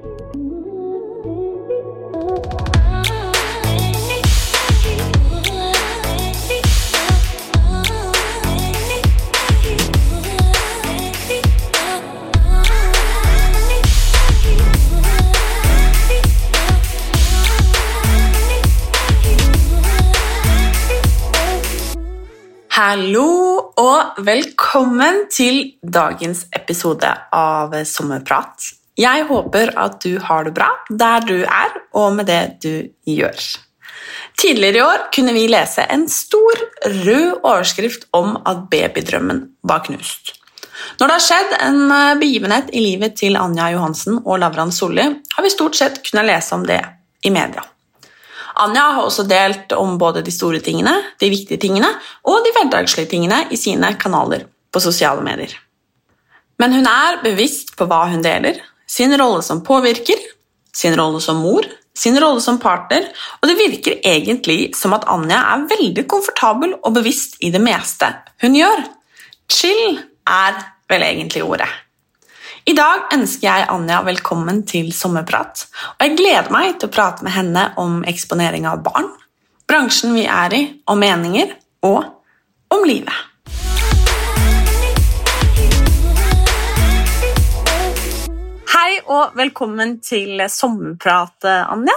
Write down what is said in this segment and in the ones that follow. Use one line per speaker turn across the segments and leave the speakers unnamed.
Hallo og velkommen til dagens episode av Sommerprat. Jeg håper at du har det bra der du er, og med det du gjør. Tidligere i år kunne vi lese en stor, rød overskrift om at babydrømmen var knust. Når det har skjedd en begivenhet i livet til Anja Johansen og Lavran Solli, har vi stort sett kunnet lese om det i media. Anja har også delt om både de store tingene, de viktige tingene og de hverdagslige tingene i sine kanaler på sosiale medier. Men hun er bevisst på hva hun deler, sin rolle som påvirker, sin rolle som mor, sin rolle som partner, og det virker egentlig som at Anja er veldig komfortabel og bevisst i det meste hun gjør. Chill er vel egentlig ordet. I dag ønsker jeg Anja velkommen til Sommerprat, og jeg gleder meg til å prate med henne om eksponering av barn, bransjen vi er i, om meninger og om livet. Og velkommen til Sommerprat, Anja.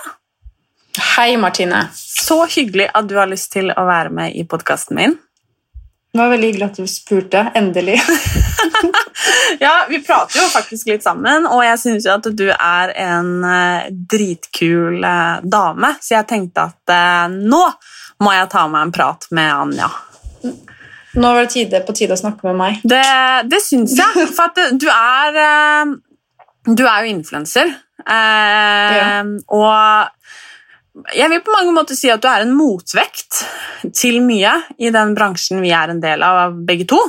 Hei, Martine.
Så hyggelig at du har lyst til å være med i podkasten min.
Det var veldig hyggelig at du spurte. Endelig.
ja, vi prater jo faktisk litt sammen, og jeg syns jo at du er en uh, dritkul uh, dame, så jeg tenkte at uh, nå må jeg ta meg en prat med Anja.
Nå var det tide, på tide å snakke med meg.
Det, det syns jeg, for at du er Du er jo influenser, ja. og jeg vil på mange måter si at du er en motvekt til mye i den bransjen vi er en del av, begge to.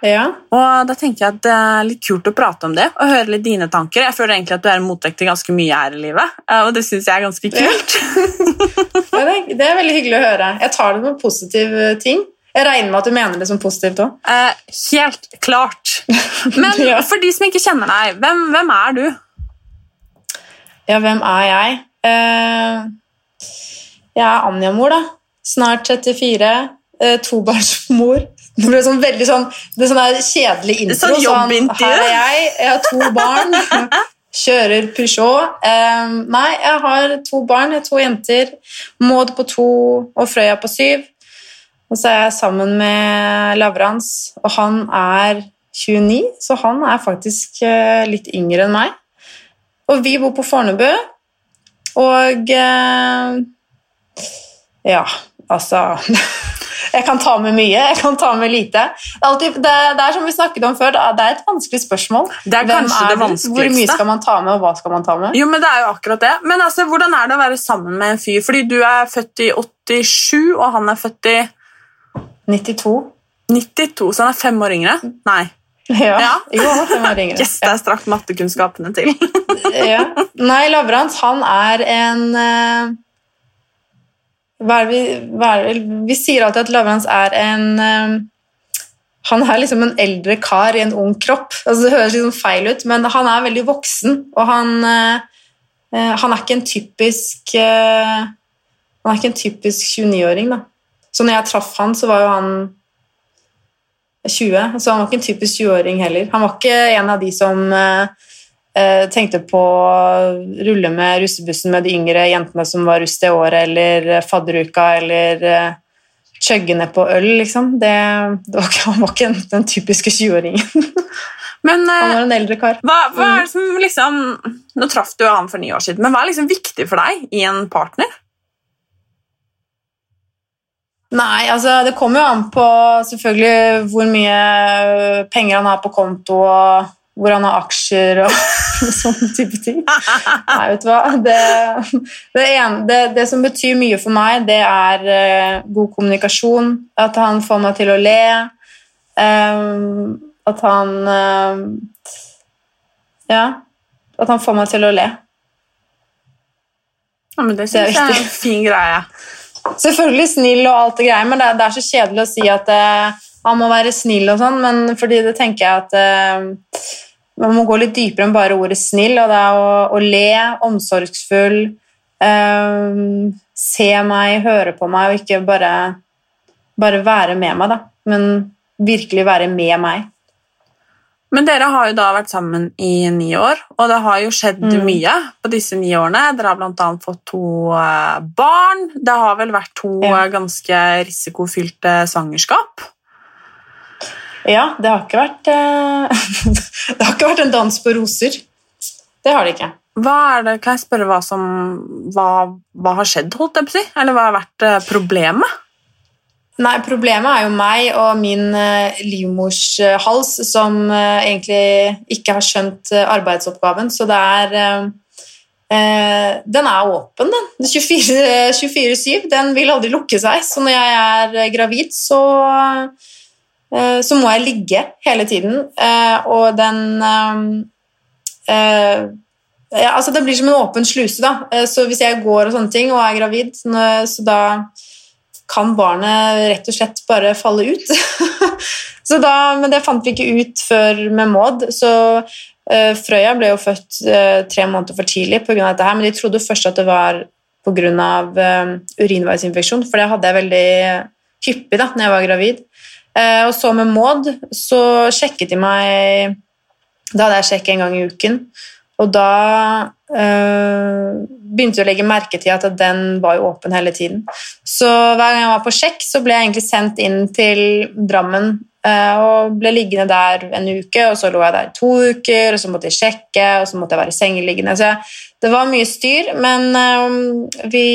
Ja.
Og da tenker jeg at Det er litt kult å prate om det og høre litt dine tanker. Jeg føler egentlig at du er en motvekt til ganske mye her i livet, og det syns jeg er ganske kult.
Ja. det er veldig hyggelig å høre. Jeg tar det med positive ting. Jeg regner med at du mener det som positivt òg.
Eh, helt klart. Men ja. for de som ikke kjenner deg, hvem, hvem, er du?
Ja, hvem er jeg? Eh, jeg er Anja-mor, da. Snart 34. Eh, tobarnsmor. Det ble sånn veldig sånn, det er sånn kjedelig intro.
Sånn jobbintervju.
Sånn, her er jeg, jeg har to barn. Kjører Peugeot. Um, nei, jeg har to barn. Jeg har to jenter. Maud på to og Frøya på syv. Og så er jeg sammen med Lavrans, og han er 29, så han er faktisk uh, litt yngre enn meg. Og vi bor på Fornebu, og uh, Ja, altså Jeg kan ta med mye, jeg kan ta med lite. Det er, alltid, det, det er som vi snakket om før, det er et vanskelig spørsmål.
Det er kanskje er, det vanskeligste.
Hvor mye skal man ta med, og hva skal man ta med?
Jo, men det er jo akkurat det. Men altså, hvordan er det å være sammen med en fyr? Fordi du er født i 87, og han er født i
92.
92, Så han er fem år yngre? Nei.
Ja. ja. Jo, fem år yngre.
Yes, det er strakt mattekunnskapene til.
ja. Nei, Lavrans, han er en uh hva er vi, hva er vi sier alltid at Lavrans er en um, Han er liksom en eldre kar i en ung kropp. Altså, det høres liksom feil ut, men han er veldig voksen, og han, uh, han er ikke en typisk Han er ikke en typisk 29-åring, da. Så når jeg traff han, så var jo han 20, så han var ikke en typisk 20-åring heller. Han var ikke en av de som uh, Eh, tenkte på å rulle med russebussen med de yngre jentene som var russ det året, eller fadderuka, eller eh, chugge ned på øl, liksom. Det, det var ikke, han var ikke den, typiske 20-åringen.
Men, uh,
han var en eldre kar.
Hva, hva er det som liksom Nå traff du han for ni år siden, men hva er liksom viktig for deg i en partner?
Nei, altså det kommer jo an på selvfølgelig hvor mye penger han har på konto. og hvor han har aksjer og sånne type ting. Nei, vet du hva. Det, det, ene, det, det, som betyr mye for meg, det er uh, god kommunikasjon. At han får meg til å le. Um, at han uh, Ja. At han får meg til å le.
Ja, men Det syns jeg er en fin greie.
Selvfølgelig snill og alt det greia, men det, det, er så kjedelig å si at uh, han må være snill og sånn, men fordi det tenker jeg at man må gå litt dypere enn bare ordet snill, og det er å, å le, omsorgsfull, uh, se meg, høre på meg, og ikke bare, bare være med meg, da, men virkelig være med meg.
Men dere har jo da vært sammen i ni år, og det har jo skjedd mm. mye på disse ni årene. Dere har bl.a. fått to eh, barn. Det har vel vært to ja. ganske risikofylte svangerskap?
Ja, det har ikke vært uh, Det har ikke vært en dans på roser. Det har det ikke.
Hva er det, Kan jeg spørre hva som Hva, hva har skjedd, holdt jeg på å si? Eller hva har vært problemet?
Nei, problemet er jo meg og min uh, livmorshals som uh, egentlig ikke har skjønt arbeidsoppgaven, så det er Den er åpen, den. 24-7. Den vil aldri lukke seg. Så når jeg er gravid, så Eh, så må jeg ligge hele tiden, eh, og den eh, ja, altså Det blir som en åpen sluse. da, så Hvis jeg går og sånne ting og er gravid, så da kan barnet rett og slett bare falle ut. da, men det fant vi ikke ut før med Maud. Så uh, Frøya ble jo født uh, tre måneder for tidlig pga. dette her, men de trodde først at det var pga. Uh, urinveisinfeksjon, for det hadde jeg veldig hyppig da når jeg var gravid. Uh, og så med Maud så sjekket de meg Da hadde jeg sjekk en gang i uken. Og da begynte å legge merke til at den var åpen hele tiden. Så hver gang jeg var på sjekk, så ble jeg egentlig sendt inn til Drammen øh, og ble liggende der en uke, og så lå jeg der to uker, og så måtte jeg sjekke, og så måtte jeg være sengeliggende. Så det var mye styr, men øh, vi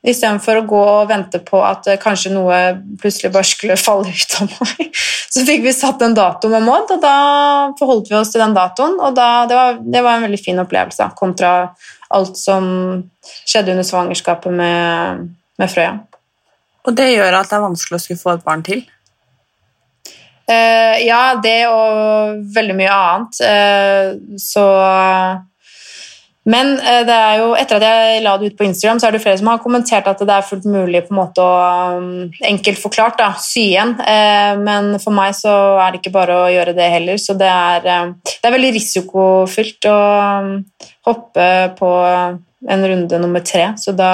Istedenfor å gå og vente på at eh, kanskje noe plutselig bare skulle falle ut av meg. Så fikk vi satt en dato med Maud, og da forholdt vi oss til den datoen. Og da, det, var, det, var, en veldig fin opplevelse kontra alt som skjedde under svangerskapet med, med Frøya.
Og det gjør at det er vanskelig å skulle få et barn til?
Uh, ja, det og veldig mye annet. Uh, så men eh, det er jo, etter at jeg la det ut på Instagram, så er det flere som har kommentert at det er fullt mulig på en måte å um, enkelt forklart da, sy igjen. Eh, men for meg så er det ikke bare å gjøre det heller. Så det er, eh, det er veldig risikofylt å um, hoppe på en runde nummer tre. Så da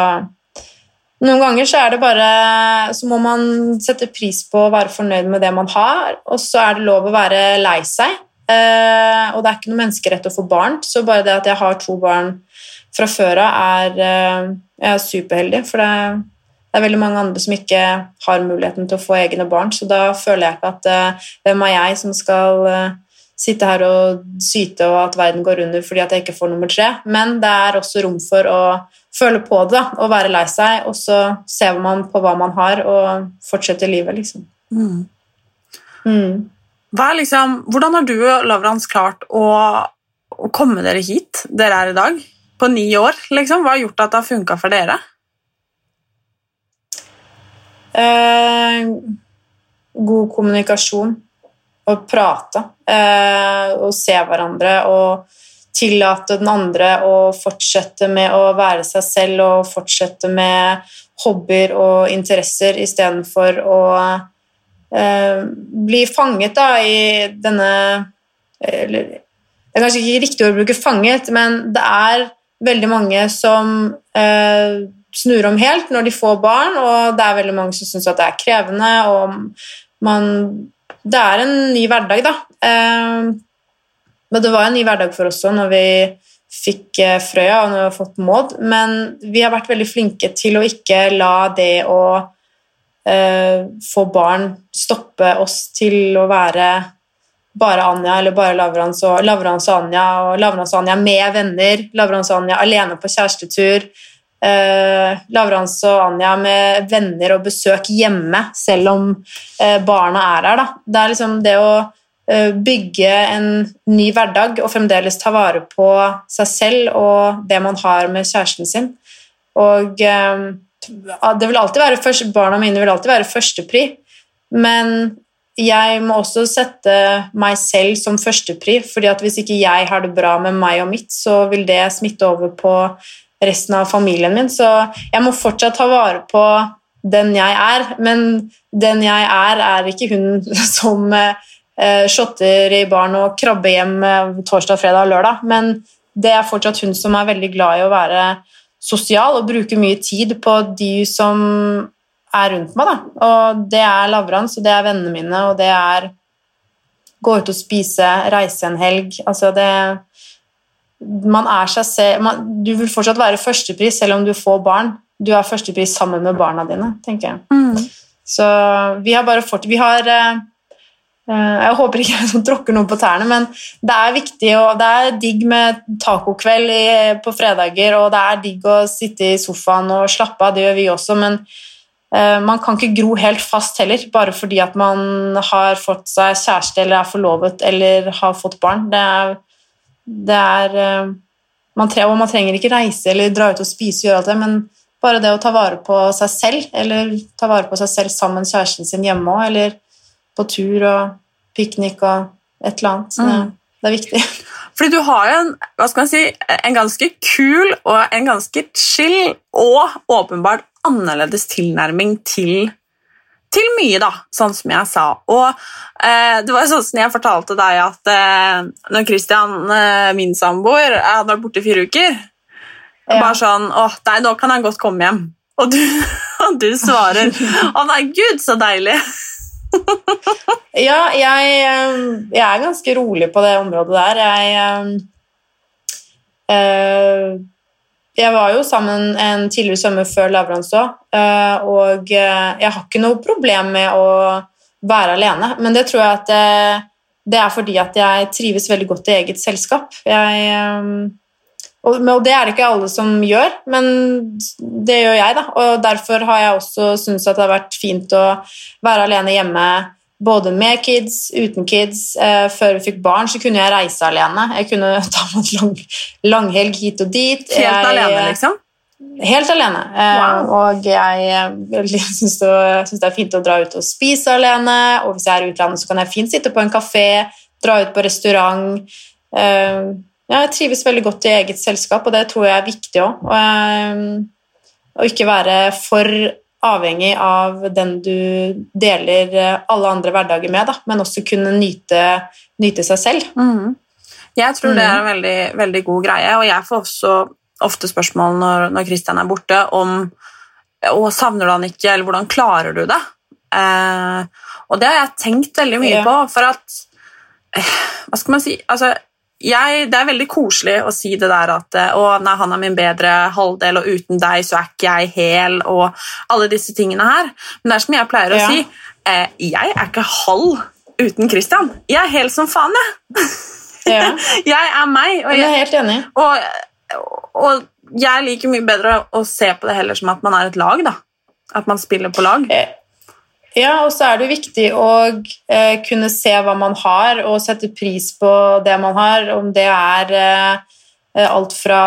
Noen ganger så bare Så må man sette pris på å være fornøyd med det man har, og så er det lov å være lei seg. Uh, og det er ikke noe menneskerett å få barn, så bare det at jeg har to barn fra før av, er uh, Jeg er superheldig, for det det er, veldig mange andre som ikke har muligheten til å få egne barn, så da føler jeg ikke at uh, hvem er jeg som skal sitte her og syte og at verden går under fordi at jeg ikke får nummer tre, men det er også rom for å føle på det og være lei seg, og så ser man på hva man har, og fortsetter livet, liksom. Mm.
Mm. Liksom, hvordan har du og Lavrans klart å, å, komme dere hit dere er i dag? På ni år, liksom? Hva har gjort at det har funka for dere?
Eh, god kommunikasjon. Å prate eh, og se hverandre og tillate den andre å fortsette med å være seg selv og fortsette med hobbyer og interesser istedenfor å blir fanget da, i denne eller, Det er kanskje ikke riktig å bruke 'fanget', men det er veldig mange som eh, snur om helt når de får barn, og det er veldig mange som syns at det er krevende. og man, Det er en ny hverdag, da. Eh, men det var en ny hverdag for oss òg når vi fikk eh, Frøya og når vi har fått Maud, men vi har vært veldig flinke til å ikke la det å eh, få barn stoppe oss til å være bare Anja eller bare Lavrans og, Lavrans og Anja og Lavrans og Anja med venner, Lavrans og Anja alene på kjærestetur. Eh, Lavrans og Anja med venner og besøk hjemme, selv om eh, barna er her. Da. Det er liksom det å eh, bygge en ny hverdag og fremdeles ta vare på seg selv og det man har med kjæresten sin. Og eh, det vil alltid være første, Barna mine vil alltid være førstepri, men jeg må også sette meg selv som førstepri, fordi at hvis ikke jeg har det bra med meg og mitt, så vil det smitte over på resten av familien min. Så jeg må fortsatt ta vare på den jeg er, men den jeg er, er ikke hun som eh, shotter i baren og krabber hjem eh, torsdag, fredag og lørdag. Men det er fortsatt hun som er veldig glad i å være sosial og bruker mye tid på de som er rundt meg. Da. Og det er Lavrans, og det er vennene mine, og det er gå ut og spise, reise en helg. Altså det Man er seg selv man, Du vil fortsatt være førstepris selv om du får barn. Du er førstepris sammen med barna dine, tenker jeg.
Mm.
Så vi har bare fått Vi har eh, Jeg håper ikke jeg tråkker noen på tærne, men det er viktig, og det er digg med tacokveld på fredager, og det er digg å sitte i sofaen og slappe av, det gjør vi også, men eh, man kan ikke gro helt fast heller, bare fordi at man har fått seg kjæreste eller er forlovet eller har fått barn. Det er, det er eh, man, tre, og man trenger ikke reise eller dra ut og spise og gjøre alt det, men bare det å ta vare på seg selv, eller ta vare på seg selv sammen med kjæresten sin hjemme òg, eller på tur og piknik og et eller annet. Det,
Mm.
det er viktig.
Fordi du har en, hva skal man si, en ganske kul og en ganske chill og åpenbart annerledes tilnærming til, til mye, da, sånn som jeg sa. Og eh, det var sånn som jeg fortalte deg at eh, når Christian, eh, min samboer, hadde vært borte i fire uker,
Ja.
bare sånn åh, nei, nå kan han godt komme hjem. Og du, og du svarer å nei, gud, så deilig.
Ja, jeg, eh, jeg er ganske rolig på det området der. Jeg, eh, eh, jeg var jo sammen en tidligere sommer før Lavrans òg, øh, og eh, jeg har ikke noe problem med å være alene, men det tror jeg at det, det er fordi at jeg trives veldig godt i eget selskap. Jeg, eh, og, og det er det ikke alle som gjør, men det gjør jeg, da. Og derfor har jeg også syntes at det har vært fint å være alene hjemme både med kids, uten kids. Eh, før vi fikk barn, så kunne jeg reise alene. Jeg kunne ta meg en lang, langhelg hit og dit.
Helt
jeg,
alene, liksom.
Helt alene. Eh,
Wow.
Og jeg eh, syns det, det er fint å dra ut og spise alene. Og hvis jeg er i utlandet, så kan jeg fint sitte på en kafé, dra ut på restaurant. Ja, jeg trives veldig godt i eget selskap, og det tror jeg er viktig òg. Å ikke være for avhengig av den du deler eh, alle andre hverdager med, da, men også kunne nyte, nyte seg selv.
Mm. Jeg tror det er en veldig, veldig god greie, og jeg får også ofte spørsmål når, når Christian er borte om å savner du han ikke, eller hvordan klarer du det? Eh, og det har jeg tenkt veldig mye
Ja.
på, for at eh, Hva skal man si? Altså, jeg, det er veldig koselig å si det der at eh, å, nei, han er min bedre halvdel, og uten deg så er ikke jeg hel, og alle disse tingene her. Men det er som jeg pleier å
Ja.
si, eh, jeg er ikke halv uten Christian. Jeg er hel som faen, jeg.
Ja,
Jeg er meg, og
jeg
jeg,
er helt enig.
og, og jeg liker mye bedre å se på det heller som at man er et lag. da. At man spiller på lag.
Eh, Ja, og så er det viktig å eh, kunne se hva man har, og sette pris på det man har, om det er eh, eh, alt fra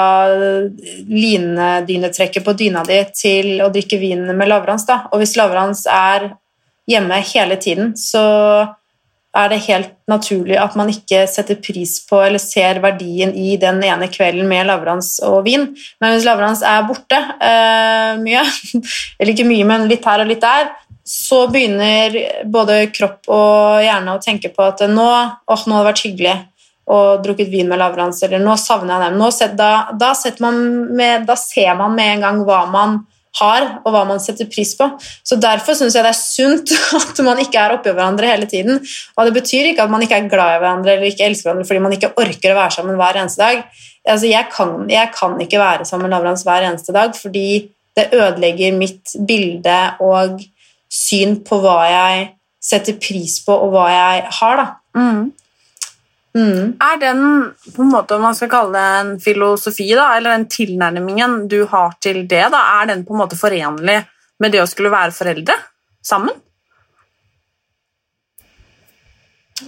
linedynetrekket på dyna di til å drikke vin med lavrans. Da. Og hvis lavrans er hjemme hele tiden, så er det helt naturlig at man ikke setter pris på eller ser verdien i den ene kvelden med lavrans og vin. Men hvis lavrans er borte eh, mye, eller ikke mye, men litt her og litt der, så begynner både kropp og hjerne å tenke på at nå, åh, nå hadde det vært hyggelig å drukket vin med lavrans, eller nå savner jeg dem. Set, da, da, med, da ser man med en gang hva man har, og hva man setter pris på. Så Derfor syns jeg det er sunt at man ikke er oppi hverandre hele tiden. Og Det betyr ikke at man ikke er glad i hverandre eller ikke elsker hverandre fordi man ikke orker å være sammen hver eneste dag. Altså, jeg, kan, jeg kan ikke være sammen med Lavrans hver eneste dag fordi det ødelegger mitt bilde og syn på hva jeg setter pris på, og hva jeg har. da.
Mm.
Mm.
Er den på en måte, om man skal kalle det en filosofi, da, eller den tilnærmingen du har til det, da, er den på en måte forenlig med det å skulle være foreldre sammen?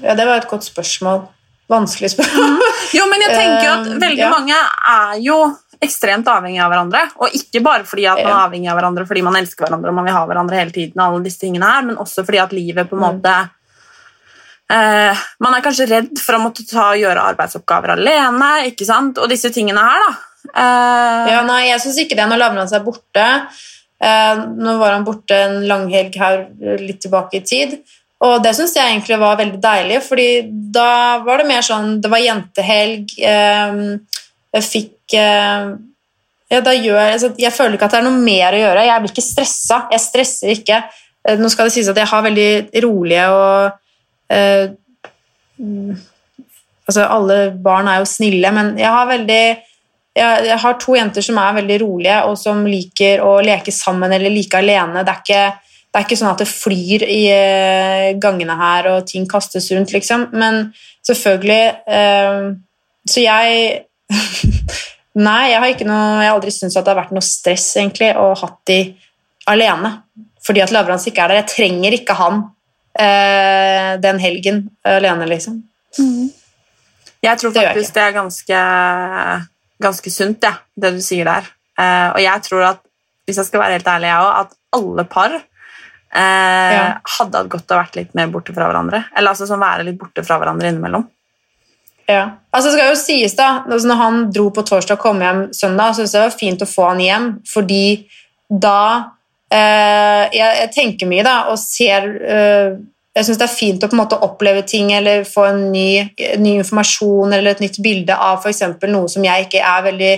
Ja, Det var et godt spørsmål. Vanskelig spørsmål.
Jo, men jeg tenker at
veldig
veldig
ja.
mange er jo ekstremt avhengige av hverandre. Og ikke bare fordi at man er avhengig av hverandre fordi man elsker hverandre og man vil ha hverandre hele tiden, og alle disse tingene her, men også fordi at livet på en
Mm.
måte eh, Man er kanskje redd for å måtte ta, gjøre arbeidsoppgaver alene, ikke sant? og disse tingene her, da. Eh,
Ja, nei, jeg syns ikke det når han seg borte. Eh, nå var han borte en langhelg her litt tilbake i tid, Og det syns jeg egentlig var veldig deilig, fordi da var det mer sånn Det var jentehelg. Eh, jeg fikk eh, ja, gjør, altså, Jeg føler ikke at det er noe mer å gjøre. Jeg blir ikke stressa. Jeg stresser ikke. Eh, nå skal det sies at jeg har veldig rolige og eh, mm, altså Alle barn er jo snille, men jeg har veldig jeg, jeg, har to jenter som er veldig rolige, og som liker å leke sammen eller like alene. Det er ikke, det er ikke sånn at det flyr i uh, gangene her, og ting kastes rundt, liksom. Men selvfølgelig eh, Så jeg Nei, jeg har, ikke noe, jeg har aldri syntes at det har vært noe stress egentlig å hatt de alene. Fordi at Lavrans ikke er der. Jeg trenger ikke han eh, den helgen alene, liksom.
Mm. Jeg tror faktisk det, det er ganske ganske sunt, ja, det du sier der. Eh, og jeg tror at, hvis jeg skal være helt ærlig, jeg òg, at alle par eh, ja. hadde hatt godt av å vært litt mer borte fra hverandre. Eller altså sånn være litt borte fra hverandre innimellom.
Ja. Altså, det skal jo sies da, altså, når han dro på torsdag og kom hjem søndag, syntes jeg det var fint å få han hjem, fordi da eh, jeg, jeg, tenker mye da, og ser jeg syns det er fint å på en måte oppleve ting eller få en ny, ny informasjon eller et nytt bilde av f.eks. noe som jeg ikke er veldig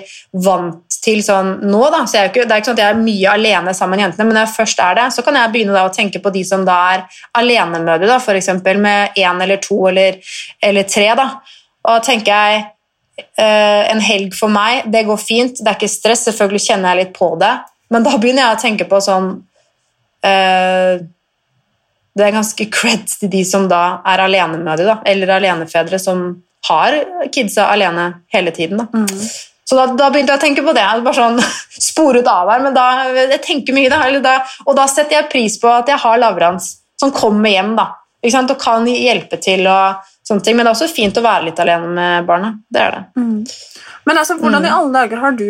vant til sånn nå. Da. Så ikke, det er ikke sånn at jeg er mye alene sammen med jentene, men når jeg først er det, så kan jeg begynne da å tenke på de som da er alenemødre, f.eks. med én eller to eller, eller tre. Da. Og da tenker jeg Uh, en helg for meg, det går fint. Det er ikke stress. Selvfølgelig kjenner jeg litt på det. Men da begynner jeg å tenke på sånn uh, det er ganske cred til de som da er alenemødre, da, eller alenefedre som har kidsa alene hele tiden. Da. Mm. Så da, da, begynte jeg å tenke på det. Bare sånn sporet av her, men da, jeg tenker mye da, da, Og da setter jeg pris på at jeg har Lavrans som kommer hjem da, og kan hjelpe til. og sånne ting, Men det er også fint å være litt alene med barna. Det er det.
Mm. Men altså, hvordan mm. i alle dager har du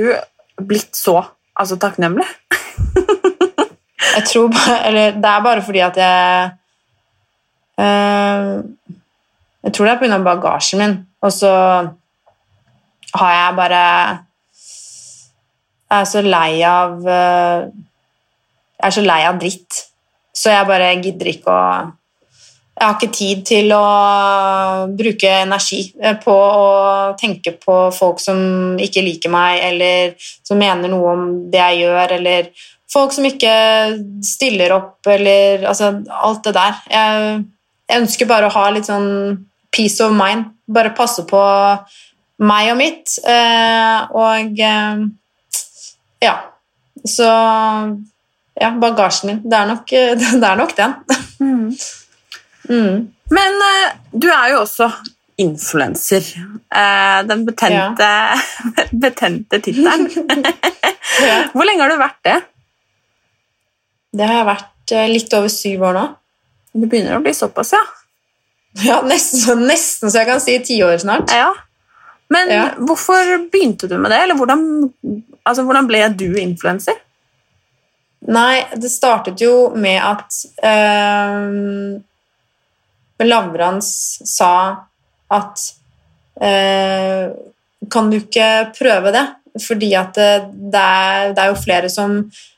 blitt så altså, takknemlig?
Jeg tror bare Eller det er bare fordi at jeg øh, Jeg tror det er pga. bagasjen min. Og så har jeg bare Jeg er så lei av uh, Jeg er så lei av dritt. Så jeg bare gidder ikke å jeg har ikke tid til å bruke energi på å tenke på folk som ikke liker meg, eller som mener noe om det jeg gjør, eller folk som ikke stiller opp, eller altså alt det der. Jeg, jeg, ønsker bare å ha litt sånn peace of mind. Bare passe på meg og mitt. Eh, og eh, ja. Så ja, bagasjen min. Det er nok, det er nok den. Mm.
Mm. Men uh, du er jo også influenser. Uh, den betente, ja. betente tittelen. Hvor lenge har du vært det?
Det har jeg vært eh, litt over syv år nå.
Det begynner å bli såpass, ja?
Ja, nesten, nesten så jeg kan si ti år snart.
Ja. Men ja. hvorfor begynte du med det, eller hvordan, altså, hvordan ble du influenser?
Nei, det startet jo med at øh, Lavrans sa at eh, Kan du ikke prøve det? Fordi at det, det, er, det er jo flere som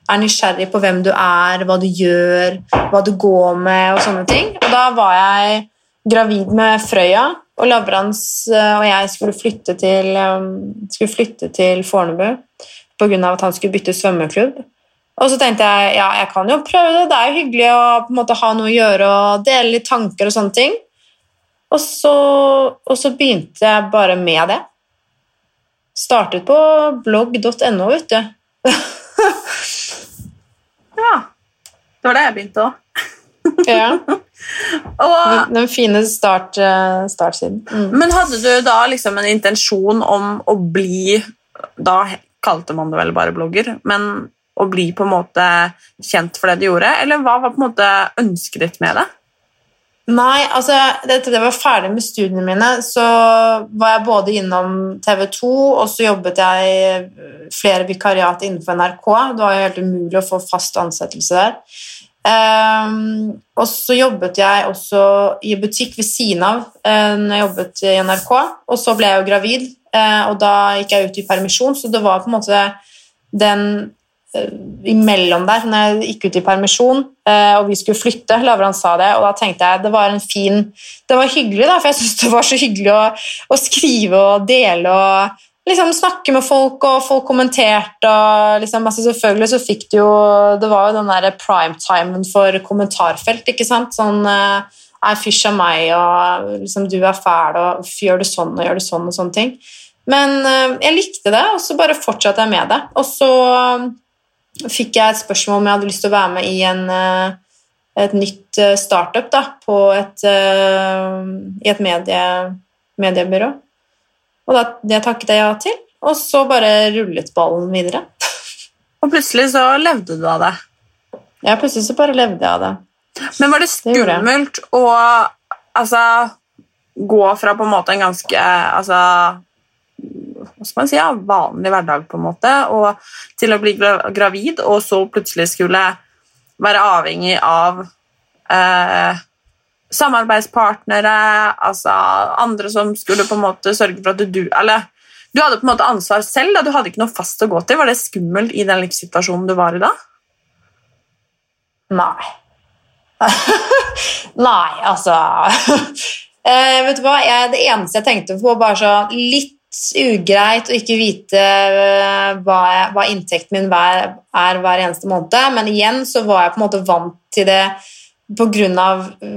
er nysgjerrig på hvem du er, hva du gjør, hva du går med og sånne ting. Og da var jeg gravid med Frøya, og Lavrans eh, og jeg skulle flytte til, eh, skulle flytte til Fornebu pga. at han skulle bytte svømmeklubb. Og så tenkte jeg ja, jeg kan jo prøve det, det er jo hyggelig å på en måte ha noe å gjøre og dele litt tanker og sånne ting. Og så, og så begynte jeg bare med det. Startet på blogg.no, vet du.
Ja. Det var det jeg begynte òg.
ja. Og, den fine start, uh, startsiden.
Mm. Men hadde du da liksom en intensjon om å bli Da kalte man det vel bare blogger, men å bli på en måte kjent for det du gjorde, eller hva var på en måte ønsket ditt med det?
Nei, altså etter jeg var ferdig med studiene mine, så var jeg både innom TV 2, og så jobbet jeg flere vikariat innenfor NRK. Det var jo helt umulig å få fast ansettelse der. Um, og så jobbet jeg også i butikk ved siden av uh, når jeg jobbet i NRK. Og så ble jeg jo gravid, uh, og da gikk jeg ut i permisjon, så det var på en måte den imellom der, når jeg gikk ut i permisjon eh, og vi skulle flytte. Lavran sa det, og da tenkte jeg det var en fin Det var hyggelig, da, for jeg syntes det var så hyggelig å, å, skrive og dele og liksom snakke med folk, og folk kommenterte og liksom altså Selvfølgelig så fikk du jo Det var jo den derre primetimen for kommentarfelt, ikke sant? Sånn eh, er fysj av meg, og liksom, du er fæl, og gjør du sånn og gjør du sånn, og sånne ting. Men jeg likte det, og så bare fortsatte jeg med det. Og så fikk jeg et spørsmål om jeg hadde lyst til å være med i en, uh, et nytt startup da, på et, i et medie, mediebyrå. Og da, det takket jeg ja til, og så bare rullet ballen videre.
og plutselig så levde du av det?
Ja, plutselig så bare levde jeg av det.
Men var det skummelt det å altså, gå fra på en måte en ganske altså, si, ja, vanlig hverdag på en måte, og til å bli gravid, og så plutselig skulle være avhengig av eh, samarbeidspartnere, altså andre som skulle på en måte sørge for at du Eller du hadde på en måte ansvar selv, da. du hadde ikke noe fast å gå til. Var det skummelt i den livssituasjonen du var i da?
Nei. Nei, altså eh, Vet du hva, jeg, Det eneste jeg tenkte på, bare så litt ugreit å ikke vite eh, hva, jeg, hva inntekten min er, er hver eneste måned, men igjen så var jeg på en måte vant til det pga.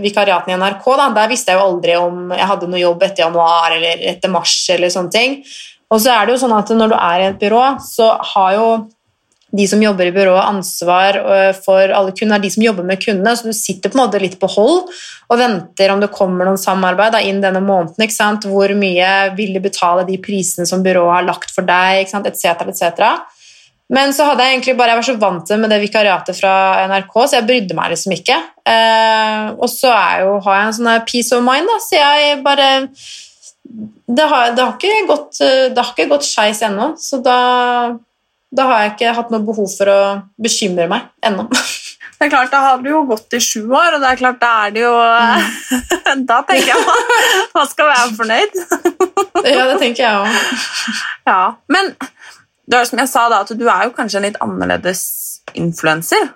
vikariatene i NRK. Da. Der visste jeg jo aldri om jeg hadde noe jobb etter januar eller etter mars. eller sånne ting. Og så er det jo sånn at Når du er i et byrå, så har jo de som jobber i byrået, ansvar øh, for alle kunder, er de som jobber med kundene. Så du sitter på en måte litt på hold og venter om det kommer noen samarbeid da, inn denne måneden. ikke sant? Hvor mye vil de betale de prisene som byrået har lagt for deg, ikke sant? etc., etc. Men så hadde jeg egentlig bare, jeg var så vant med det vikariatet fra NRK, så jeg brydde meg liksom ikke. Eh, og så jo, har jeg en sånn peace of mind, da, så jeg bare Det har, det har ikke gått, det har ikke gått skeis ennå, så da da har jeg ikke hatt noe behov for å bekymre meg ennå.
Det er klart, Da har du jo gått i sju år, og det er klart, da er det jo mm. Da tenker jeg man, man skal være fornøyd.
ja, det tenker jeg òg.
Ja, men det er som jeg sa da, at du er jo kanskje en litt annerledes influenser.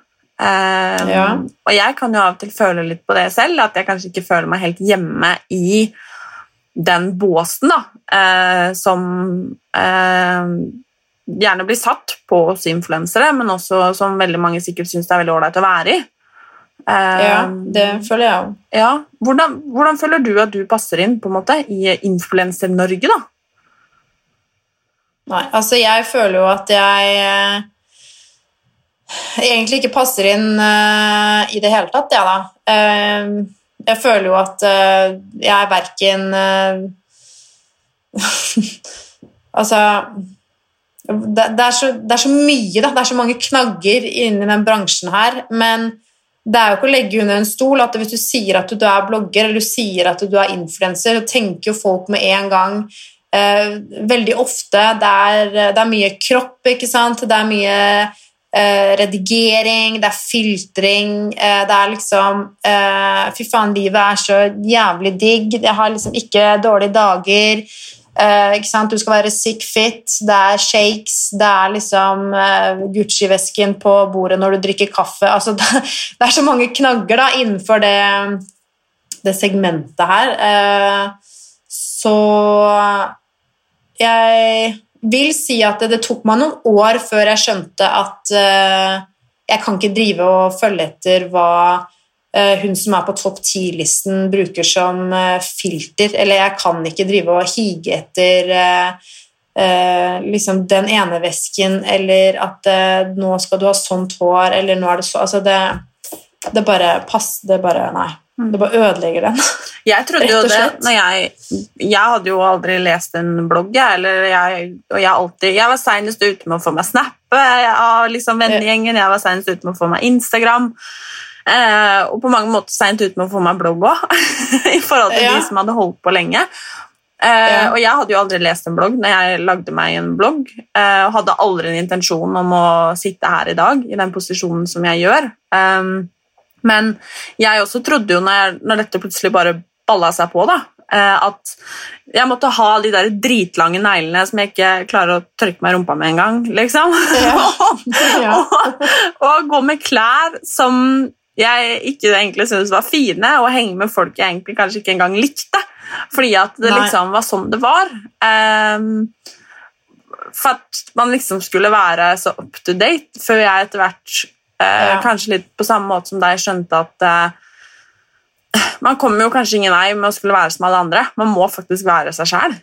Um, ja. Og jeg kan jo av og til føle litt på det selv, at jeg kanskje ikke føler meg helt hjemme i den båsen da, uh, som uh, gjerne blir satt på oss influensere, men også som veldig mange sikkert syns det er veldig ålreit å være i.
Uh, ja, det føler jeg òg.
Ja. Hvordan, hvordan, føler du at du passer inn på en måte i Influenser-Norge, da?
Nei, altså jeg føler jo at jeg eh, egentlig ikke passer inn eh, i det hele tatt, jeg, da. jeg føler jo at jeg er verken Altså det, er så, det, er så, mye, da. Det er så mange knagger inni den bransjen her. Men det er jo ikke å legge under en stol at hvis du sier at du er blogger eller du sier at du er influenser, så tenker jo folk med en gang eh, Veldig ofte det er, det er, mye kropp, ikke sant. Det er mye eh, redigering, det er filtring. Eh, det er liksom eh, Fy faen, livet er så jævlig digg. Jeg har liksom ikke dårlige dager. Uh, du skal være sick fit, det er shakes, det er liksom uh, Gucci-vesken på bordet når du drikker kaffe altså, det, det, er så mange knagger da, innenfor det, det segmentet her. Uh, så jeg vil si at det, det, tok meg noen år før jeg skjønte at jeg kan ikke drive og følge etter hva hun som er på topp ti-listen, bruker som eh, filter. Eller jeg kan ikke drive og hige etter uh, liksom den ene vesken, eller at nå skal du ha sånt hår, eller nå er det så Altså, det, det bare pass, Det bare Nei. Mm. Det bare ødelegger den.
Jeg trodde jo det når jeg, jeg hadde jo aldri lest en blogg. Eller jeg, og jeg, alltid, jeg var seinest ute med å få meg snappe av liksom vennegjengen. Jeg var seinest ute med å få meg Instagram. Eh, og på mange måter seint ute med å få meg blogg òg, i forhold til ja. de som hadde holdt på lenge. Eh, ja. Og jeg hadde jo aldri lest en blogg når jeg lagde meg en blogg, eh, og hadde aldri en intensjon om å sitte her i dag i den posisjonen som jeg gjør. Um, men jeg også trodde jo, når, jeg, når dette plutselig bare balla seg på, da, Eh, at jeg måtte ha de der dritlange neglene som jeg ikke klarer å tørke meg i rumpa med engang. Liksom.
Ja. Ja.
og, og gå med klær som jeg ikke egentlig syntes var fine, og henge med folk jeg egentlig kanskje ikke engang likte. Fordi at det
Nei.
liksom var sånn det var. Um, for at man liksom skulle være så up to date, før jeg etter hvert, uh,
Ja.
kanskje litt på samme måte som deg, skjønte at uh, man kommer jo kanskje ingen vei med å skulle være som alle andre. Man må faktisk være seg sjæl.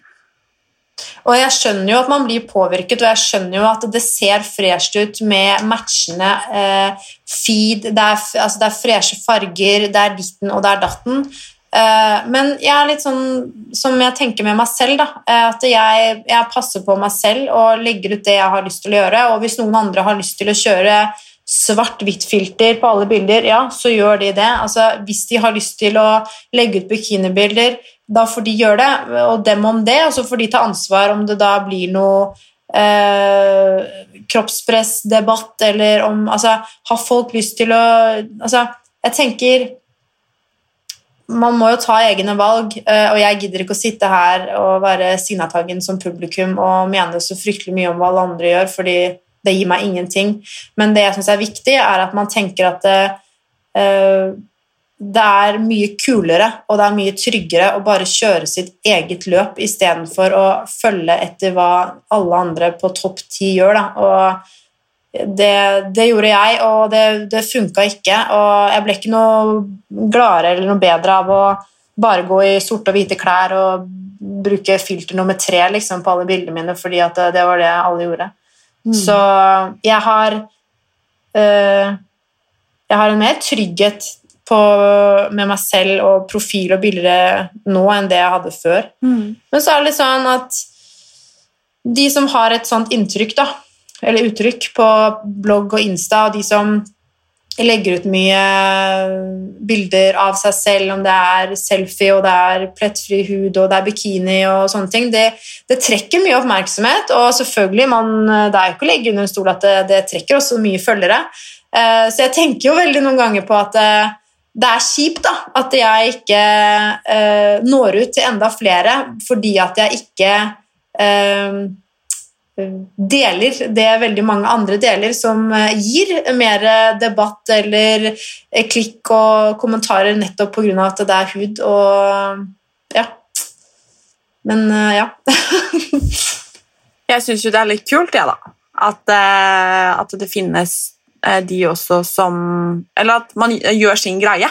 Og jeg skjønner jo at man blir påvirket, og jeg skjønner jo at det ser fresht ut med matchende eh, feed, det er, altså er freshe farger, det er ditten og det er datten. Eh, men jeg er litt sånn som jeg tenker med meg selv, da, eh, at jeg, jeg passer på meg selv og legger ut det jeg har lyst til å gjøre, og hvis noen andre har lyst til å kjøre svart-hvitt-filter på alle bilder, ja, så gjør de det. Altså, hvis de har lyst til å legge ut bikinibilder, da får de gjøre det, og dem om det, og så får de ta ansvar om det da blir noe eh, kroppspressdebatt, eller om Altså, har folk lyst til å Altså, jeg tenker man må jo ta egne valg, eh, og jeg gidder ikke å sitte her og være sinnataggen som publikum og mene så fryktelig mye om hva alle andre gjør, fordi det gir meg ingenting. Men det jeg syns er viktig, er at man tenker at det, eh, det er mye kulere og det er mye tryggere å bare kjøre sitt eget løp istedenfor å følge etter hva alle andre på topp ti gjør. Da. Og det, det gjorde jeg, og det, det funka ikke. Og jeg ble ikke noe gladere eller noe bedre av å bare gå i sorte og hvite klær og bruke filter nummer tre liksom, på alle bildene mine, fordi at det, det var det alle gjorde. Så jeg har øh, Jeg har en mer trygghet på, med meg selv og profil og bilder nå enn det jeg hadde før. Men så er det litt sånn at de som har et sånt inntrykk, da, eller uttrykk på blogg og Insta, og de som legger ut mye bilder av seg selv, om det er selfie, og det er plettfri hud, og det er bikini og sånne ting, det, det trekker mye oppmerksomhet, og selvfølgelig, man, det er jo ikke å legge under en stol at det, det trekker også mye følgere. Eh, Så jeg tenker jo veldig noen ganger på at eh, det er kjipt da, at jeg ikke eh, når ut til enda flere fordi at jeg ikke eh, deler det veldig mange andre deler som eh, gir mer debatt eller eh, klikk og kommentarer nettopp av at det er hud og ja. Men eh, ja.
Jeg syns jo det er litt kult, jeg, da. At, at det finnes de også som Eller at man gjør sin greie.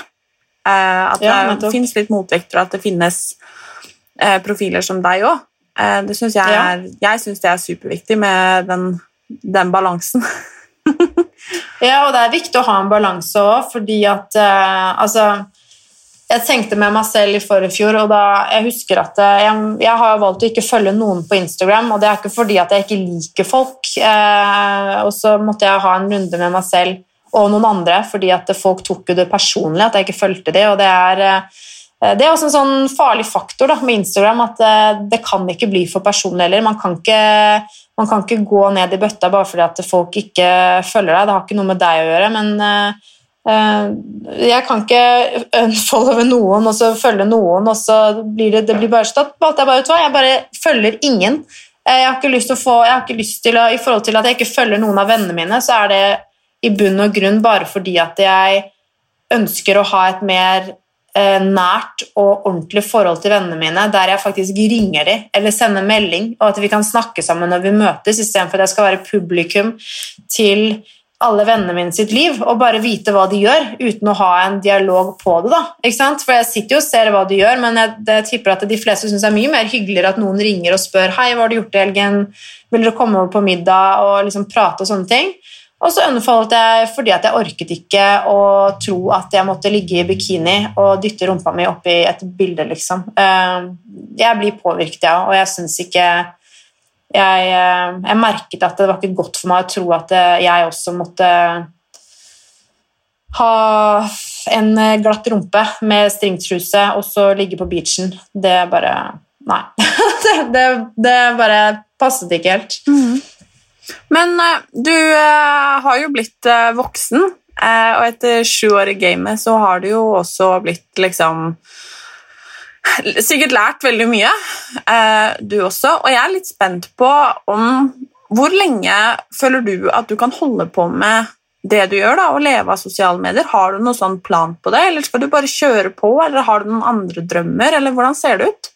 Eh, at
Ja,
det
nettopp.
finnes litt motvekter, og at det finnes eh, profiler som deg òg. Eh, det synes jeg,
Ja.
jeg syns det er superviktig med den, den balansen.
Ja, og det er viktig å ha en balanse òg, fordi at eh, Altså, jeg tenkte med meg selv i forrige fjor, og da jeg husker at eh, jeg, jeg har valgt å ikke følge noen på Instagram, og det er ikke fordi at jeg ikke liker folk. Eh, og så måtte jeg ha en runde med meg selv og noen andre, fordi at folk tok jo det personlig, at jeg ikke fulgte det, og det er eh, det er også en sånn farlig faktor da, med Instagram, at eh, det kan ikke bli for personlig heller. Man kan ikke, man kan ikke gå ned i bøtta bare fordi at folk ikke følger deg. Det har ikke noe med deg å gjøre, men jeg kan ikke unfollowe noen og så følge noen, og så blir det, det blir bare sånn at jeg bare vet hva, jeg bare følger ingen. Eh, Jeg har ikke lyst til å få, jeg har ikke lyst til å, I forhold til at jeg ikke følger noen av vennene mine, så er det i bunn og grunn bare fordi at jeg ønsker å ha et mer eh, nært og ordentlig forhold til vennene mine, der jeg faktisk ringer dem eller sender melding, og at vi kan snakke sammen når vi møtes, istedenfor at jeg skal være publikum til alle vennene mine sitt liv og bare vite hva de gjør, uten å ha en dialog på det. da, ikke sant? For jeg sitter jo og ser hva de gjør, men jeg, jeg tipper at de fleste syns det er mye mer hyggeligere at noen ringer og spør hei, hva har du gjort i helgen, vil dere komme over på middag og liksom prate og sånne ting. Og så unfoldet jeg fordi at jeg orket ikke å tro at jeg måtte ligge i bikini og dytte rumpa mi i et bilde, liksom. Eh, Jeg blir påvirket, ja, og jeg syns ikke jeg, eh, jeg merket at det var ikke godt for meg å tro at eh, jeg også måtte ha en glatt rumpe med stringtruse og så ligge på beachen. Det bare Nei. det, det, bare passet ikke helt.
Men eh, du har jo blitt voksen, og etter sju år i gamet så har du jo også blitt liksom sikkert lært veldig mye, eh, du også. Og jeg er litt spent på om Hvor lenge føler du at du kan holde på med det du gjør, da, å leve av sosiale medier? Har du noen sånn plan på det, eller skal du bare kjøre på, eller har du noen andre drømmer, eller hvordan ser det ut?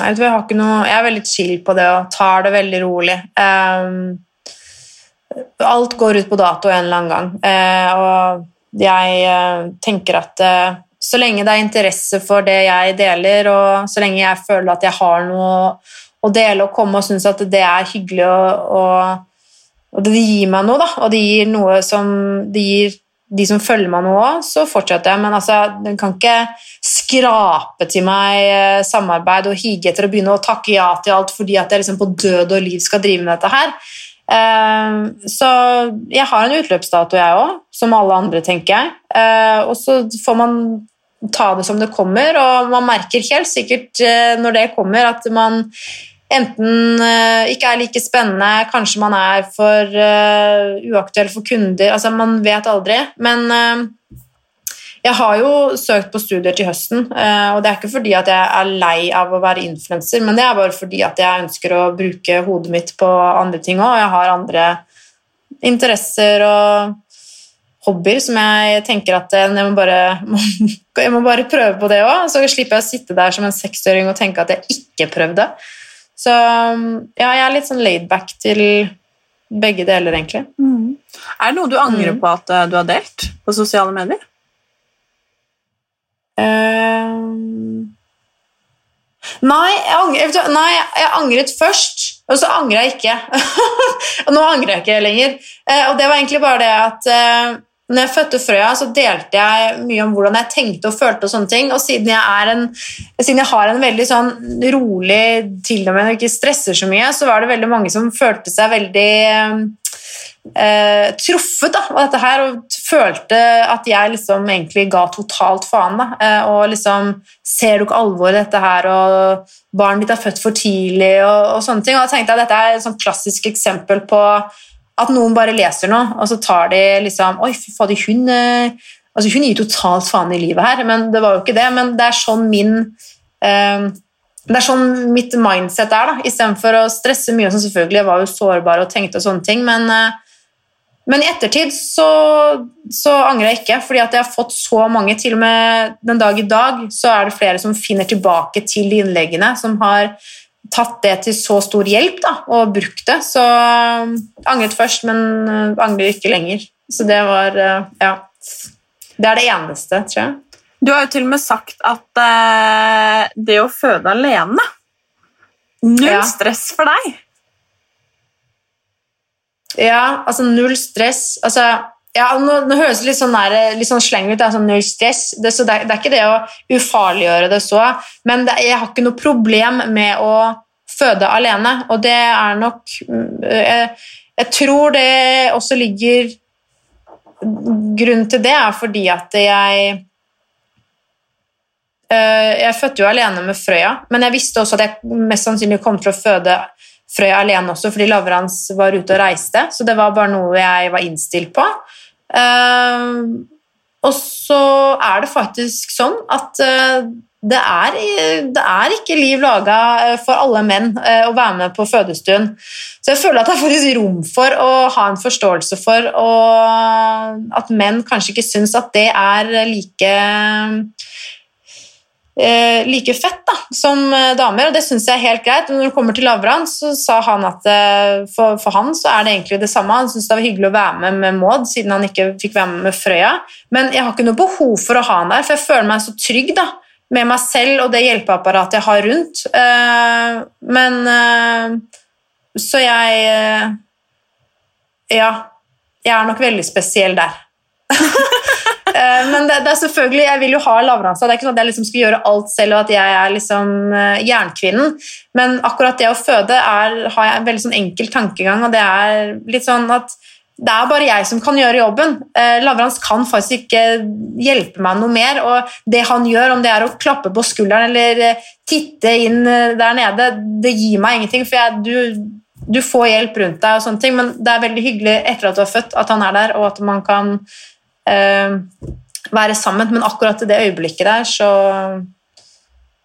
Nei, jeg, ikke noe, jeg er veldig chill på det og tar det veldig rolig. Um, alt går ut på dato en eller annen gang, uh, og jeg uh, tenker at uh, så lenge det er interesse for det jeg deler, og så lenge jeg føler at jeg har noe å dele og komme og synes at det er hyggelig og, og, og det gir meg noe, da, og det gir noe som det gir de som følger meg nå òg, så fortsetter jeg. Men altså, den kan ikke skrape til meg eh, samarbeid og hige etter å begynne å takke ja til alt fordi at jeg liksom på død og liv skal drive med dette her. Eh, så jeg har en utløpsdato, jeg òg, som alle andre, tenker jeg. Eh, og så får man ta det som det kommer, og man merker helt sikkert eh, når det kommer, at man enten eh, ikke er like spennende, kanskje man er for uh, uaktuell for kunder altså Man vet aldri. Men jeg har jo søkt på studier til høsten, og det er ikke fordi at jeg er lei av å være influenser, men det er bare fordi at jeg ønsker å bruke hodet mitt på andre ting òg, og jeg har andre interesser og hobbyer som jeg tenker at jeg må bare, jeg må bare prøve på det òg. Så slipper jeg å sitte der som en seksåring og tenke at jeg ikke prøvde. Så ja, jeg er litt sånn laidback til begge deler, egentlig.
Mm. Er det noe du angrer mm. på at eh, du har delt på sosiale medier?
Uh, nei, jeg angret, nei, jeg angret først, og så angrer jeg ikke. og Nå angrer jeg ikke lenger. Uh, og det var egentlig bare det at uh, når jeg fødte Frøya, så delte jeg mye om hvordan jeg tenkte og følte. og sånne ting, og Siden jeg, en, siden jeg har en veldig sånn rolig til og med ikke stresser så mye, så var det veldig mange som følte seg veldig eh, truffet av dette her, og følte at jeg liksom egentlig ga totalt faen. da, eh, og liksom Ser du ikke alvoret i dette her, og barnet ditt er født for tidlig, og, og sånne ting. Og da tenkte jeg at dette er et sånn klassisk eksempel på at noen bare leser noe, og så tar de liksom Oi, fy fader, hun eh, altså Hun gir totalt faen i livet her, men det var jo ikke det. Men det er sånn min eh, det er sånn mitt mindset er, da, istedenfor å stresse mye. Som selvfølgelig jeg var jo sårbar og tenkte og sånne ting, men, eh, men i ettertid så, så, angrer jeg ikke, fordi at jeg har fått så mange. Til og med den dag i dag så er det flere som finner tilbake til de innleggene, som har tatt det til så stor hjelp da, og brukt det. Så uh, angret først, men uh, angrer ikke lenger. Så det var uh, Ja. Det er det eneste, tror jeg.
Du har jo til og med sagt at uh, det å føde alene Null ja. stress for deg.
Ja, altså null stress. Altså ja, nå, nå, høres det litt sånn, der, litt sånn sleng ut, det er sånn null stress. Det, så det, det, er ikke det å ufarliggjøre det så, men det, jeg har ikke noe problem med å føde alene, og det er nok jeg, jeg tror det også ligger Grunnen til det er fordi at jeg øh, Jeg fødte jo alene med Frøya, men jeg visste også at jeg mest sannsynlig kom til å føde Frøya alene også fordi Lavrans var ute og reiste, så det var bare noe jeg var innstilt på. Uh, og så er det faktisk sånn at uh, det, er, det er, ikke liv laga eh, for alle menn å være med på fødestuen. Så jeg føler at det er faktisk rom for å ha en forståelse for at menn kanskje ikke syns at det er like eh, like fett da, som eh, damer, og det syns jeg er helt greit. Når det kommer til Lavran, så sa han at eh, for, for, han så er det egentlig det samme. Han syntes det var hyggelig å være med med Maud, siden han ikke fikk være med med Frøya. Men jeg har ikke noe behov for å ha han der, for jeg føler meg så trygg da, med meg selv og det hjelpeapparatet jeg har rundt. Eh, men eh, Så jeg eh, Ja. Jeg er nok veldig spesiell der. Eh, men det, det, er selvfølgelig, jeg vil jo ha lavransa. Det er ikke sånn at jeg liksom skal gjøre alt selv, og at jeg er liksom uh, jernkvinnen. Men akkurat det å føde er, har jeg en veldig sånn enkel tankegang, og det er litt sånn at det er bare jeg som kan gjøre jobben. Eh, Lavrans kan faktisk ikke hjelpe meg noe mer. Og det han gjør, om det er å klappe på skulderen eller eh, titte inn der nede, det gir meg ingenting. For jeg, du, du, får hjelp rundt deg, og sånne ting, men det er veldig hyggelig etter at du har født, at han er der, og at man kan eh, være sammen. Men akkurat i det øyeblikket der, så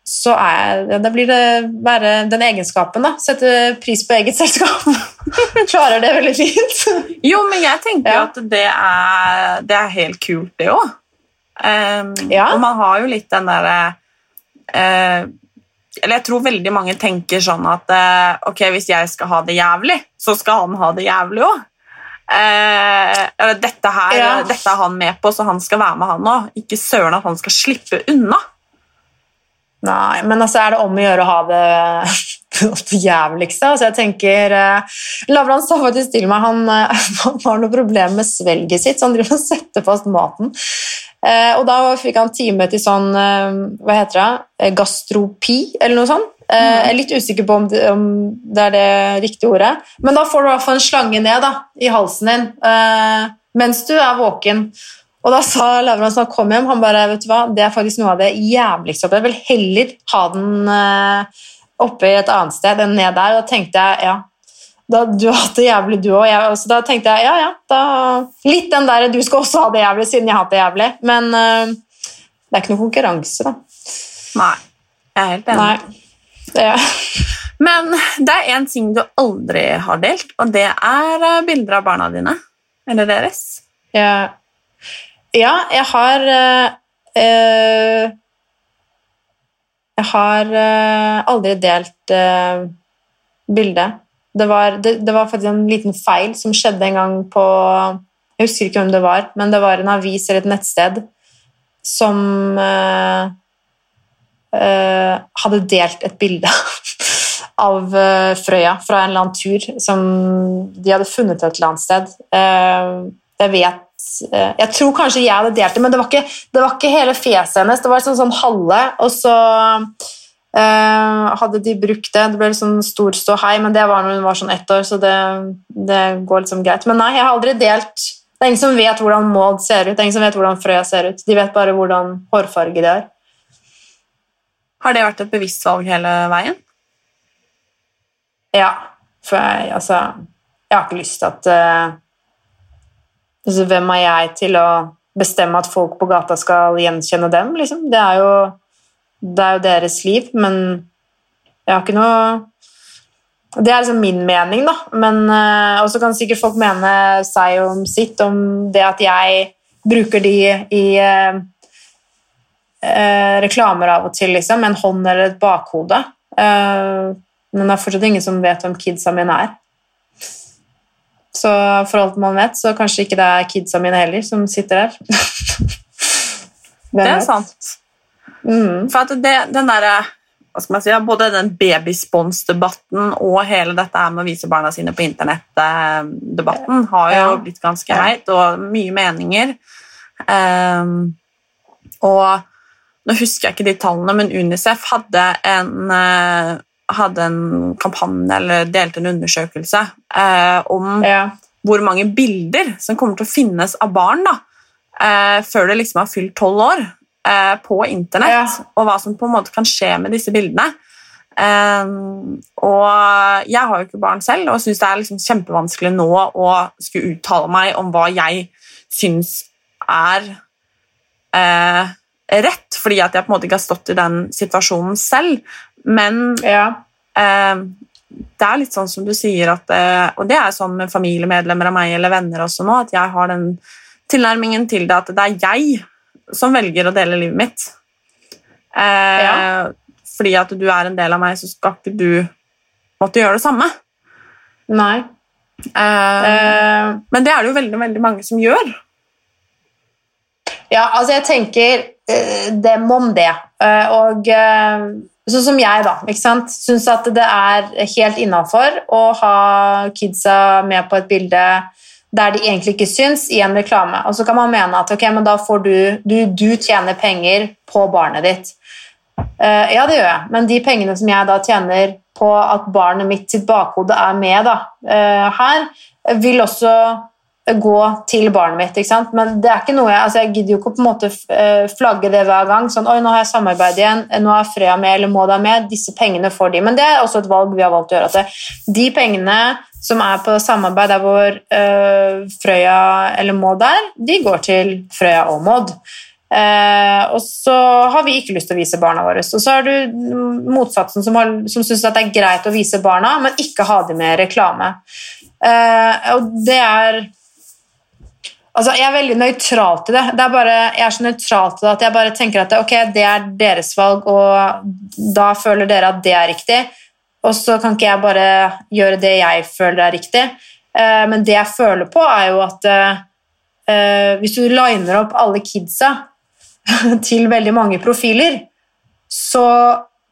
så er jeg, da blir det være den egenskapen, da. Sette pris på eget selskap. Klarer det veldig fint.
Jo, men jeg tenker
Ja.
at det er, det er helt kult, det òg.
Ja.
Og man har jo litt den derre uh, Eller jeg tror veldig mange tenker sånn at uh, ok, hvis jeg skal ha det jævlig, så skal han ha det jævlig òg. Eh, dette, her,
Ja.
dette er han med på, så han skal være med, han òg. Ikke søren at han skal slippe unna.
Nei, men altså er det om å gjøre å ha det det jævligste. Altså jeg tenker eh, Lavran sa faktisk til meg han, eh, han har noe problem med svelget sitt, så han driver og setter fast maten. Eh, og da fikk han time til sånn eh, Hva heter det? Gastropi, eller noe sånt. Eh, jeg er litt usikker på om det, om det er det riktige ordet. Men da får du i hvert fall en slange ned da, i halsen din eh, mens du er våken. Og da sa Lavrans da han kom hjem, han bare, vet du hva, det er faktisk noe av det jævligste. Jeg vil heller ha den eh, oppe i et annet sted enn ned der. Og da tenkte jeg, ja, da, du har hatt det jævlig du òg. Så da tenkte jeg, ja, ja, da, litt den der, du skal også ha det jævlig, siden jeg har hatt det jævlig. Men uh, det er ikke noe konkurranse, da.
Nei, jeg er helt enig.
Nei. Det,
Men det er én ting du aldri har delt, og det er eh, bilder av barna dine. Eller deres.
Ja, ja, jeg har eh, Jeg har øh, aldri delt øh, bilde. Det var, det, det var faktisk en liten feil som skjedde en gang på Jeg husker ikke hvem det var, men det var en avis eller et nettsted som hadde delt et bilde av eh, Frøya fra en eller annen tur som de hadde funnet et eller annet sted. Eh, jeg vet eh, Jeg tror kanskje jeg hadde delt det, men det var ikke, det var ikke hele fjeset hennes. Det var sånn, sånn halve, og så eh, hadde de brukt det. Det ble sånn stor ståhei, men det var når hun var sånn ett år, så det, det går liksom greit. Men nei, jeg har aldri delt Det er ingen som vet hvordan Maud ser ut, det er ingen som vet hvordan Frøya ser ut. De vet bare hvordan hårfarge de har.
Har det vært et bevisst valg hele veien?
Ja, for jeg, altså Jeg har ikke lyst til at uh, altså, Hvem er jeg til å bestemme at folk på gata skal gjenkjenne dem, liksom? Det er jo, det er jo deres liv, men jeg har ikke noe Det er liksom min mening, da. Men uh, også kan sikkert folk mene seg om sitt, om det at jeg bruker de i eh, eh, reklamer av og til, liksom, en hånd eller et bakhode. Eh, men det er fortsatt ingen som vet hvem kidsa mine er. Så for alt man vet, så kanskje ikke det er kidsa mine heller som sitter der.
Det er
vet?
sant.
Mm.
For at det, den der, hva skal man si, Både den babyspons-debatten og hele dette med å vise barna sine på internett-debatten har jo blitt ganske heit, og mye meninger. Um, og nå husker jeg ikke de tallene, men Unicef hadde en, eh, hadde en kampanje eller delte en undersøkelse eh, om
Ja.
hvor mange bilder som kommer til å finnes av barn da, eh, før det liksom har fylt tolv år eh, på internett,
Ja.
og hva som på en måte kan skje med disse bildene. Um, og jeg har jo ikke barn selv, og syns det er liksom kjempevanskelig nå å skulle uttale meg om hva jeg syns er eh, rett, fordi at jeg på en måte ikke har stått i den situasjonen selv. Men
ja.
Eh, det er litt sånn som du sier at eh, Og det er sånn med familiemedlemmer av meg eller venner også nå, at jeg har den tilnærmingen til det at det er jeg som velger å dele livet mitt. Eh,
Ja.
Fordi at du er en del av meg, så skal ikke du måtte gjøre det samme.
Nei.
Eh,
Eh,
men det er det jo veldig, veldig mange som gjør.
Ja, altså jeg tenker eh, dem om det. Eh, og eh, sånn som jeg, da, ikke sant, syns at det er helt innafor å ha kidsa med på et bilde der de egentlig ikke syns, i en reklame. Og så kan man mene at ok, men da får du, du, du tjener penger på barnet ditt. Ja, det gjør jeg, men de pengene som jeg da tjener på at barnet mitt sitt bakhode er med da, her, vil også gå til barnet mitt. ikke sant? Men det er ikke noe jeg, altså jeg gidder jo ikke på en måte eh, flagge det hver gang. sånn, oi, nå har jeg samarbeid igjen, nå er Frøya med, eller må da med, disse pengene får de. Men det er også et valg vi har valgt å gjøre. at det, De pengene som er på samarbeid der hvor eh, Frøya eller Maud er, de går til Frøya og Maud. Uh, og så har vi ikke lyst til å vise barna våre. Og så har du motsatsen som, har, som syns det er greit å vise barna, men ikke ha dem med reklame. Uh, og det er Altså, jeg er veldig nøytral til det. det er bare, jeg er så nøytral til det at jeg bare tenker at det, ok, det er deres valg, og da føler dere at det er riktig. Og så kan ikke jeg bare gjøre det jeg føler er riktig. Eh, men det jeg føler på, er jo at eh, hvis du liner opp alle kidsa til veldig mange profiler, så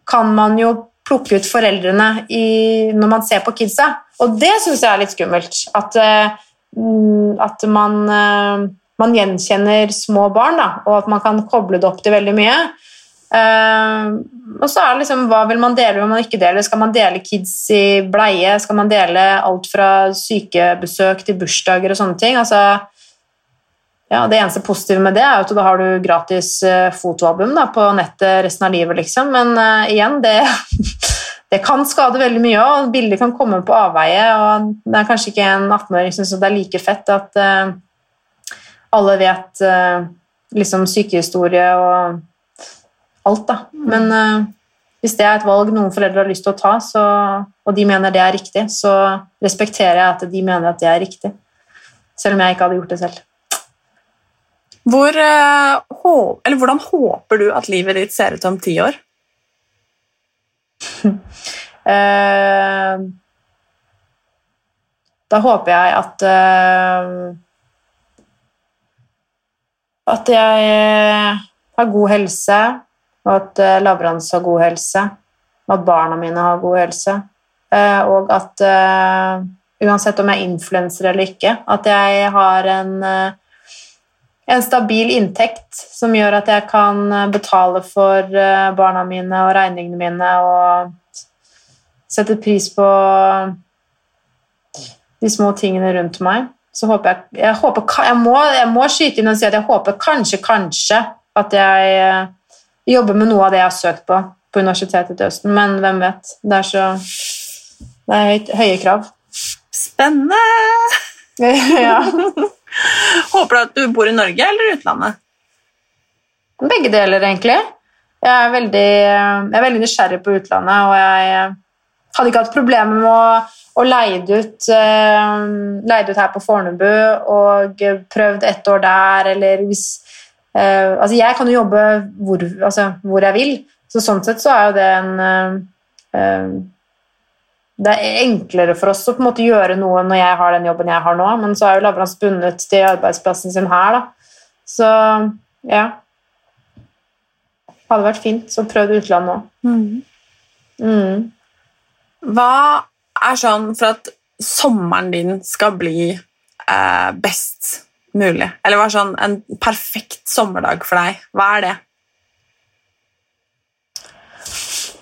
kan man jo plukke ut foreldrene i, når man ser på kidsa. Og det syns jeg er litt skummelt. At, uh, at man, uh, man, gjenkjenner små barn, da, og at man kan koble det opp til veldig mye. Uh, og så er det liksom, Hva vil man dele, hva man ikke dele? Skal man dele kids i bleie? Skal man dele alt fra sykebesøk til bursdager og sånne ting? Altså, ja, Det eneste positive med det er at da har du gratis uh, fotoalbum da, på nettet resten av livet, liksom. Men uh, igjen, det, det, kan skade veldig mye, og bildet kan komme på avveie. og Det er kanskje ikke en 18-åring som syns det er like fett at uh, alle vet liksom sykehistorie og alt, da. Men Men hvis det er et valg noen foreldre har lyst til å ta, så, og de mener det er riktig, så respekterer jeg at de mener at det er riktig. Selv om jeg ikke hadde gjort det selv.
Hvor, uh, hvordan håper du at livet ditt ser ut om ti år?
Uh, da håper jeg at uh, At jeg har god helse, og at uh, Lavrans har god helse, og at barna mine har god helse, og at uansett om jeg er influenser eller ikke, at jeg har en en stabil inntekt som gjør at jeg kan eh, betale for eh, barna mine og regningene mine og sette pris på de små tingene rundt meg. Så håper jeg Jeg, håper, jeg, må, jeg må, skyte inn og si at jeg håper kanskje, kanskje at jeg eh, jobber med noe av det jeg har søkt på på Universitetet i Østen, men hvem vet? Det er så Det er høyt, høye krav.
Spennende! ja. Håper du at du bor i Norge eller utlandet?
Begge deler, egentlig. Jeg er veldig, jeg er veldig nysgjerrig på utlandet, og jeg hadde ikke hatt problemer med å, å leie det ut, uh, leie ut her på Fornebu og prøvd ett år der, eller hvis uh, Altså, jeg kan jo jobbe hvor, altså, hvor, jeg vil, så sånn sett så er jo det en uh, det er enklere for oss å på en måte gjøre noe når jeg har den jobben jeg har nå, men så er jo Lavrans bundet til arbeidsplassen sin her, da. Så ja. Hadde vært fint å prøve utlandet òg. Mm.
Mm. Hva er sånn for at sommeren din skal bli eh, best mulig? Eller hva er sånn en perfekt sommerdag for deg? Hva er det?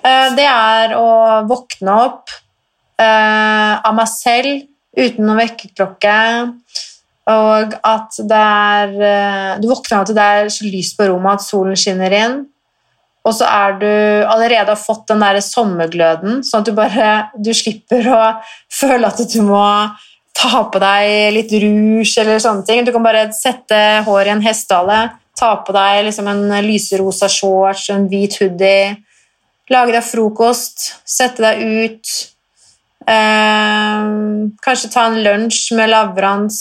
Eh, det er å våkne opp uh, av meg selv uten noen vekkerklokke. Og at det er uh, Du våkner av at det er så lyst på rommet at solen skinner inn. Og så er du allerede har fått den der sommergløden, sånn at du bare du slipper å føle at du må ta på deg litt rouge eller sånne ting. Du kan bare sette håret i en hestehale, ta på deg liksom en lyserosa shorts, en hvit hoodie, lage deg frokost, sette deg ut, Eh, kanskje ta en lunsj med Lavrans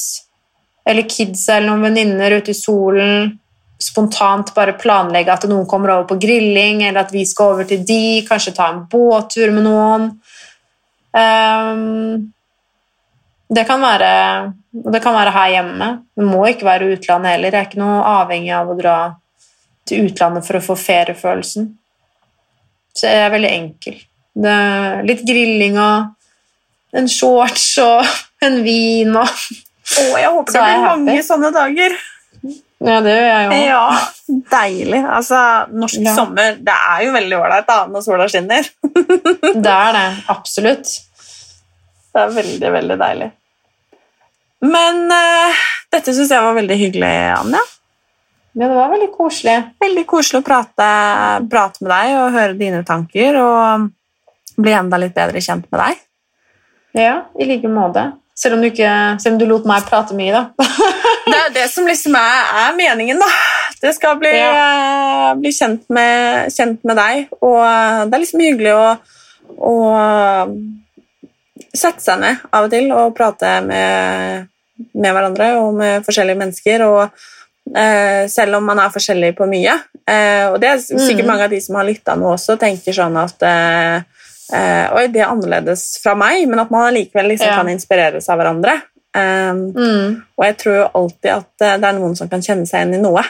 eller kids eller noen venninner ute i solen. Spontant bare planlegge at noen kommer over på grilling, eller at vi skal over til de. Kanskje ta en båttur med noen. Um, det kan være det kan være her hjemme. Det må ikke være utlandet heller. Jeg er ikke noe avhengig av å dra til utlandet for å få feriefølelsen. Så jeg er veldig enkel. Litt grilling og en shorts og en vin og
Å, jeg håper det blir mange sånne dager.
Ja, det gjør jeg òg.
Ja, deilig. Altså, norsk ja. sommer det er jo veldig ålreit når sola skinner.
det er det. Absolutt.
Det er veldig, veldig deilig. Men uh, dette syns jeg var veldig hyggelig, Anja.
Ja, det var veldig koselig.
Veldig koselig å prate, prate med deg og høre dine tanker og bli enda litt bedre kjent med deg.
Ja, i like måte. Selv om, du ikke, selv om du lot meg prate mye, da.
det er det som liksom er, er, meningen, da. Det skal bli, eh, bli kjent, med, kjent med deg, og eh, det er liksom hyggelig å, å sette seg ned av og til og prate med, med hverandre og med forskjellige mennesker. og eh, Selv om man er forskjellig på mye. Eh, og det er sikkert
Mm.
mange av de som har lytta nå også, tenker sånn at eh, eh, Oi, det er annerledes fra meg, men at man allikevel liksom
Ja.
kan inspireres av hverandre. Um,
Mm.
og jeg tror jo alltid at eh, det er noen som kan kjenne seg igjen i noe.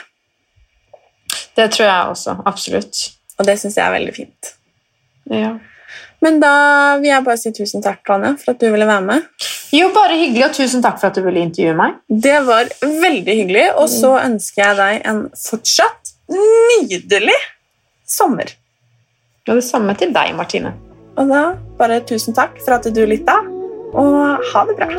Det tror jeg også. Absolutt.
Og det syns jeg er veldig fint.
Ja.
Men da vil jeg bare si tusen takk, Anja, for at du ville være med.
Jo, bare hyggelig, og tusen takk for at du ville intervjue meg.
Det var veldig hyggelig, og så ønsker jeg deg en fortsatt nydelig sommer.
Og det samme til deg, Martine.
Og da bare tusen takk for at du lytta, og ha det bra.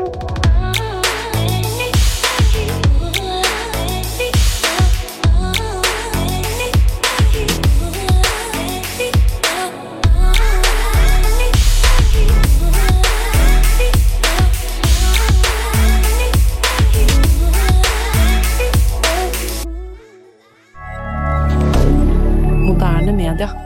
moderne media.